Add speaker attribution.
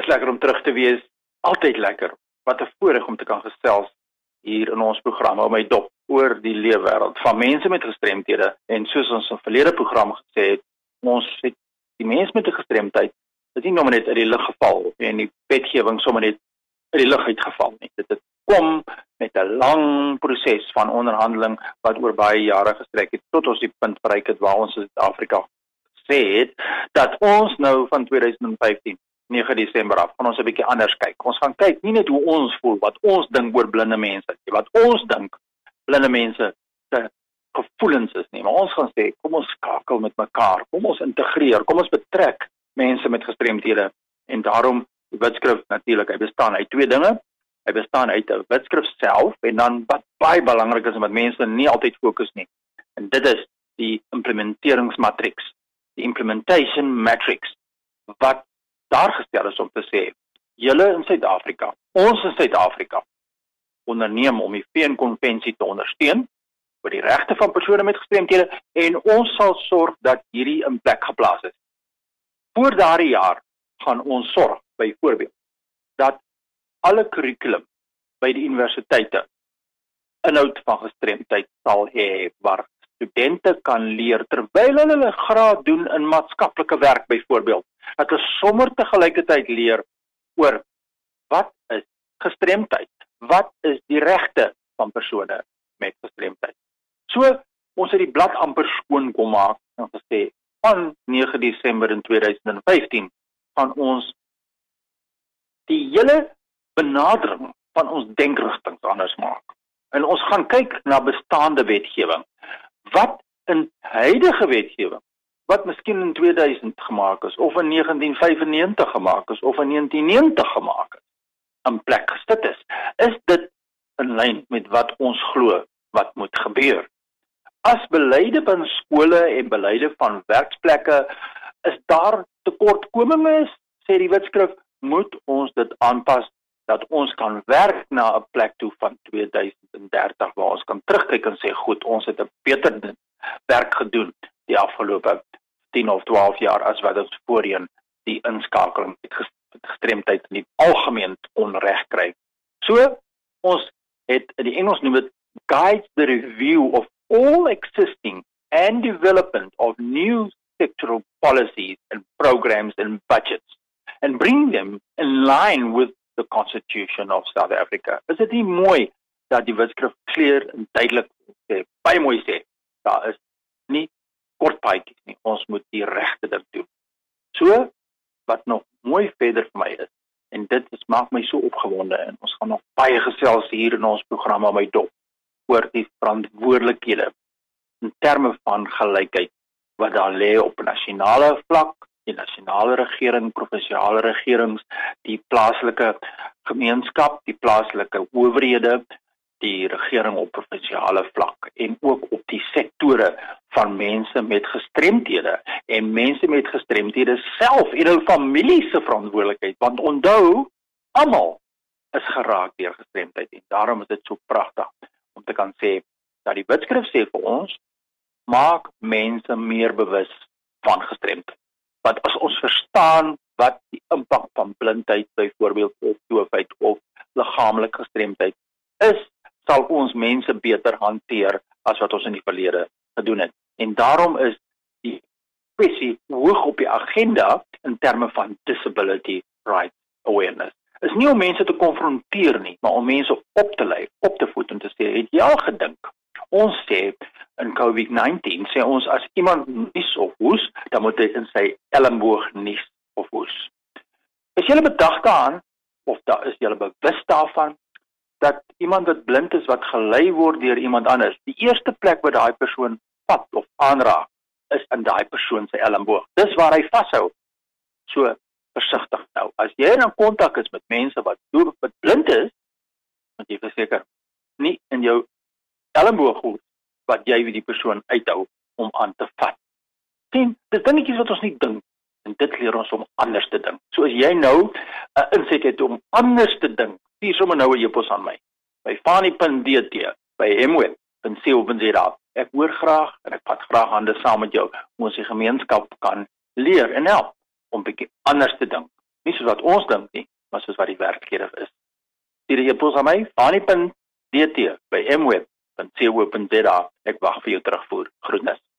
Speaker 1: Is lekker om terug te wees. Altyd lekker. Wat 'n voorreg om te kan gesels hier in ons program op my dop oor die lewe wêreld van mense met gestremthede en soos ons in verlede program gesê het, ons het die mense met 'n gestremdheid dit nie nommer net uit die lug geval en die wetgewing sommer net uit die lug uitgeval nie. Dit het kom met 'n lang proses van onderhandeling wat oor baie jare gestrek het tot ons die punt bereik het waar ons in Suid-Afrika sê het dat ons nou van 2015 9 Desember af gaan ons 'n bietjie anders kyk. Ons gaan kyk nie net hoe ons voel wat ons dink oor blinde mense nie, wat ons dink blinde mense se gevoelens is nie, maar ons gaan sê kom ons skakel met mekaar, kom ons integreer, kom ons betrek mense met gestremthede en daarom die wetskrif natuurlik, hy bestaan uit twee dinge. Hy bestaan uit 'n wetskrif self en dan wat baie belangrik is wat mense nie altyd fokus nie. En dit is die implementeringsmatriks, die implementation matrix wat daar gestel is om te sê julle in Suid-Afrika, ons in Suid-Afrika onderneem om die VN-konvensie te ondersteun vir die regte van persone met gestremthede en ons sal sorg dat hierdie in plek geplaas is. Voor daardie jaar gaan ons sorg byvoorbeeld dat alle kurrikulum by die universiteite inhoud van gestremdheid sal hê waar studente kan leer terwyl hulle hulle graad doen in maatskaplike werk byvoorbeeld dat hulle sommer te gelykertyd leer oor wat is gestremdheid? Wat is die regte van persone met gestremdheid? So ons het die blad amper skoon kom maak en gesê van 9 Desember in 2015 gaan ons die hele benadering van ons denkrigtinge anders maak. En ons gaan kyk na bestaande wetgewing. Wat in huidige wetgewing wat miskien in 2000 gemaak is of in 1995 gemaak is of in 1990 gemaak is in plek gestit is is dit in lyn met wat ons glo wat moet gebeur. As beleide van skole en beleide van werksplekke is daar tekortkominge sê die wetskrif moet ons dit aanpas dat ons kan werk na 'n plek toe van 2030 waar ons kan terugkyk en sê goed, ons het 'n beter werk gedoen die afgelope 10 of 12 jaar as wat ons voorheen die inskakeling met gestremdheid in die algemeen onreg kry. So ons het in die Engels noem dit guides the review of all existing and development of new sectoral policies and programs and budgets and bring them in line with the Constitution of South Africa. Is dit nie mooi dat die wetskrif kleer en duidelik sê, baie mooi sê, daar is nie kort paadjies nie. Ons moet die regte ding doen. So wat nog mooi verder vir my is en dit is maak my so opgewonde en ons gaan nog baie gesels hier in ons program aan my dop oor die verantwoordelikhede in terme van gelykheid wat daar lê op nasionale vlak die nasionale regering, provinsiale regerings, die plaaslike gemeenskap, die plaaslike owerhede, die regering op provinsiale vlak en ook op die sektore van mense met gestremthede en mense met gestremthede self en hul familie se verantwoordelikheid want onthou almal is geraak deur gestremdheid en daarom is dit so pragtig om te kan sê dat die wetskrif sê vir ons maak mense meer bewus van gestremdheid want as ons verstaan wat die impak van blindheid byvoorbeeld of doofheid of liggaamlike gestremdheid is, sal ons mense beter hanteer as wat ons in die verlede gedoen het. En daarom is die kwessie hoog op die agenda in terme van disability rights awareness. Is nie om mense te konfronteer nie, maar om mense op te lei, op te voed en te sê, "Het jy al gedink?" Ons sê in COVID-19 sê ons as iemand nies of hoes, dan moet hy in sy elmboog nies of hoes. Is jy bedag daaraan of daar is jy bewus daarvan dat iemand wat blind is wat gelei word deur iemand anders, die eerste plek waar daai persoon vat of aanraak is in daai persoon se elmboog. Dis waar hy vashou. So versigtig nou. As jy in kontak is met mense wat doof wat blind is, moet jy verseker nie in jou elmboog hoes wat jy wie die persoon uithou om aan te vat. sien, dis dingetjies wat ons nie dink en dit leer ons om anders te dink. So as jy nou 'n uh, insig het om anders te dink, stuur sommer nou 'n e-pos aan my by fani.dt by en sê op en sê daar ek hoor graag en ek vat graag hande saam met jou om ons die gemeenskap kan leer en help om bietjie anders te dink. Nie soos wat ons dink nie, maar soos wat die werklikheid is. Stuur die e-pos aan my fani.dt by mweb.co.za. Ek wag vir jou terugvoer. Groetnisse.